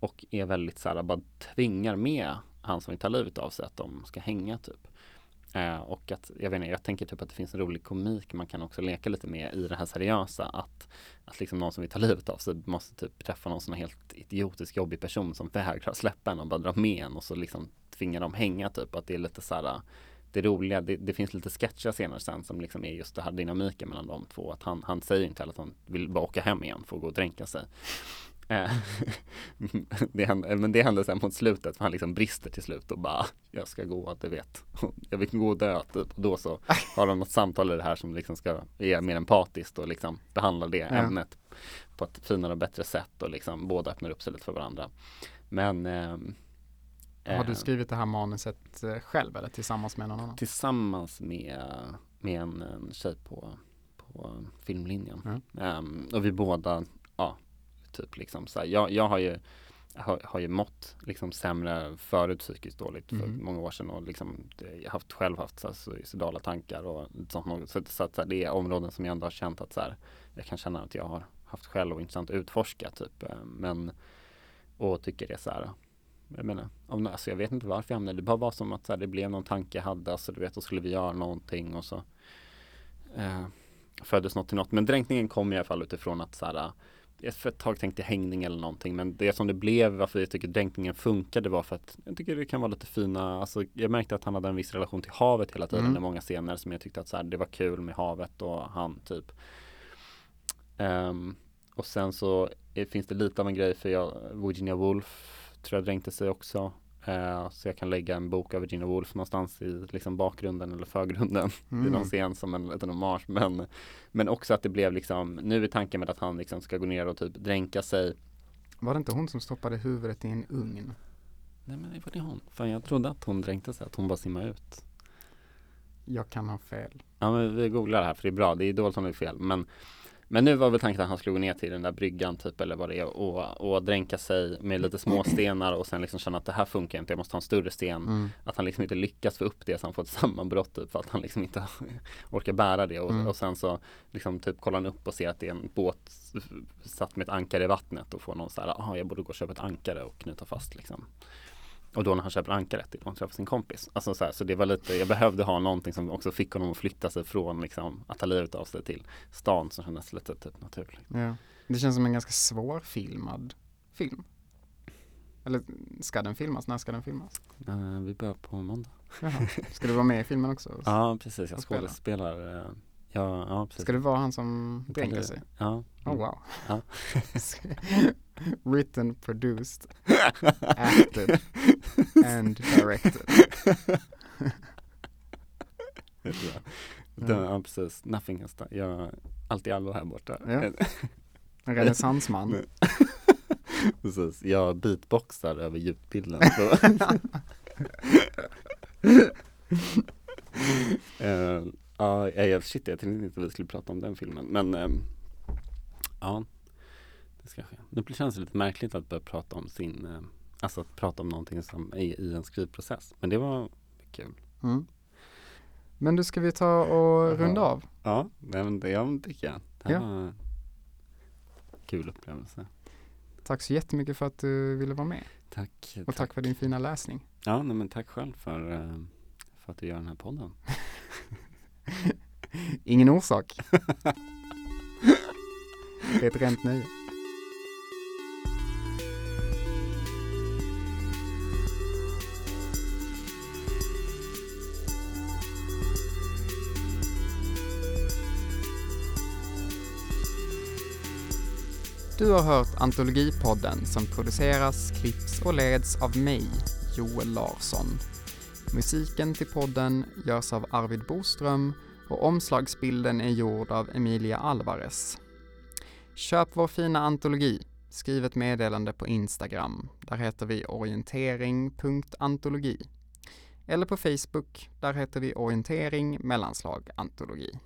och är väldigt såhär, bara tvingar med han som vill ta livet av sig att de ska hänga typ. Eh, och att, jag vet inte, jag tänker typ att det finns en rolig komik man kan också leka lite med i det här seriösa att, att liksom någon som vill ta livet av sig måste typ träffa någon sån här helt idiotisk jobbig person som vägrar släppa en och bara dra med en och så liksom tvingar dem hänga typ att det är lite så här det roliga, det, det finns lite sketcher senare sen som liksom är just det här dynamiken mellan de två. Att han, han säger inte heller att han vill bara åka hem igen för att gå och dränka sig. Eh, det händer, men det händer sen mot slutet, för han liksom brister till slut och bara Jag ska gå, du vet Jag vill gå och dö typ och då så har de något samtal i det här som liksom ska är mer empatiskt och liksom behandla det Ja. ämnet på ett finare och bättre sätt och liksom båda öppnar upp sig lite för varandra. Men ehm, Har eh, du skrivit det här manuset eh, själv eller tillsammans med någon annan? tillsammans med, med en, en tjej på, på filmlinjen. Ja. Ehm, och vi båda, typ liksom så här, jag, jag har ju har, har ju mått liksom sämre förut psykiskt dåligt för Mhm. många år sedan och liksom haft, själv haft så här, suicidala tankar och sånt. Så, så så här, det är områden som jag ändå har känt att så här, jag kan känna att jag har haft själv och intressant att utforska typ. Eh, Men och tycker det är så här jag menar, om, alltså jag vet inte varför jag hamnade Det bara var som att så här, det blev någon tanke jag hade, alltså du vet, då skulle vi göra någonting och så eh, föddes något till något. Men dränkningen kom i alla fall utifrån att så här, jag för ett tag tänkte hängning eller någonting, men det som det blev, varför jag tycker dränkningen funkade var för att jag tycker det kan vara lite fina, alltså jag märkte att han hade en viss relation till havet hela tiden Mm. i många scener som jag tyckte att så här, det var kul med havet och han typ. Ehm, och sen så är, finns det lite av en grej för jag, Virginia Woolf tror jag dränkte sig också. Eh, så jag kan lägga en bok av Virginia Woolf någonstans i liksom bakgrunden eller förgrunden i någon Mm. scen som en liten hommage. Men, men också att det blev liksom, nu är tanken med att han liksom ska gå ner och typ dränka sig. Var det inte hon som stoppade huvudet i en ugn? Nej men var det hon? Fan jag trodde att hon dränkte sig, att hon bara simmade ut. Jag kan ha fel. Ja men vi googlar det här för det är bra, det är dåligt om det är fel. Men, men nu var väl tanken att han skulle gå ner till den där bryggan typ eller vad det är och, och dränka sig med lite små stenar och sen liksom känna att det här funkar inte, jag måste ha en större sten. Mm. Att han liksom inte lyckas få upp det så han får ett sammanbrott typ för att han liksom inte orkar bära det och, Mm. och sen så liksom typ kollar han upp och ser att det är en båt satt med ett ankare i vattnet och får någon så här, jaha jag borde gå och köpa ett ankare och knyta fast liksom. Och då när han köper ankaret till hon träffar sin kompis. Alltså så, här, så det var lite, jag behövde ha någonting som också fick honom att flytta sig från liksom, att ta livet av sig till stan som kändes lite typ naturligt. Ja. Det känns som en ganska svårfilmad film. Eller ska den filmas? När ska den filmas? Uh, vi börjar på måndag. Jaha. Ska du vara med i filmen också? Ja, precis. Jag skådespelar. Ja, ja, precis. Ska det vara han som dränker sig? Ja. Oh wow. Ja. Written, produced, acted and directed. Det är bra. Den, ja, precis. Nothing has done. Jag allt i allo här borta. Ja. En renässansman. Precis. Jag beatboxar över ljudbilden. Ja, ja, shit jag tänkte inte att vi skulle prata om den filmen. Men ehm, ja, det ska ske. Nu känns det lite märkligt att börja prata om sin, eh, alltså att prata om någonting som är i en skrivprocess. Men det var kul. Mm. Men du, ska vi ta och runda av? Ja, men det tycker jag. Det Ja. var kul upplevelse. Tack så jättemycket för att du ville vara med. Tack. Och tack för din fina läsning. Ja, nej, men tack själv för, eh, för att du gör den här podden. Ingen orsak. Det är ett rent nöje. Du har hört Antologipodden som produceras, klipps och leds av mig, Joel Larsson. Musiken till podden görs av Arvid Boström och omslagsbilden är gjord av Emilia Alvarez. Köp vår fina antologi. Skriv ett meddelande på Instagram. Där heter vi orientering.antologi. Eller på Facebook. Där heter vi orientering mellanslag antologi.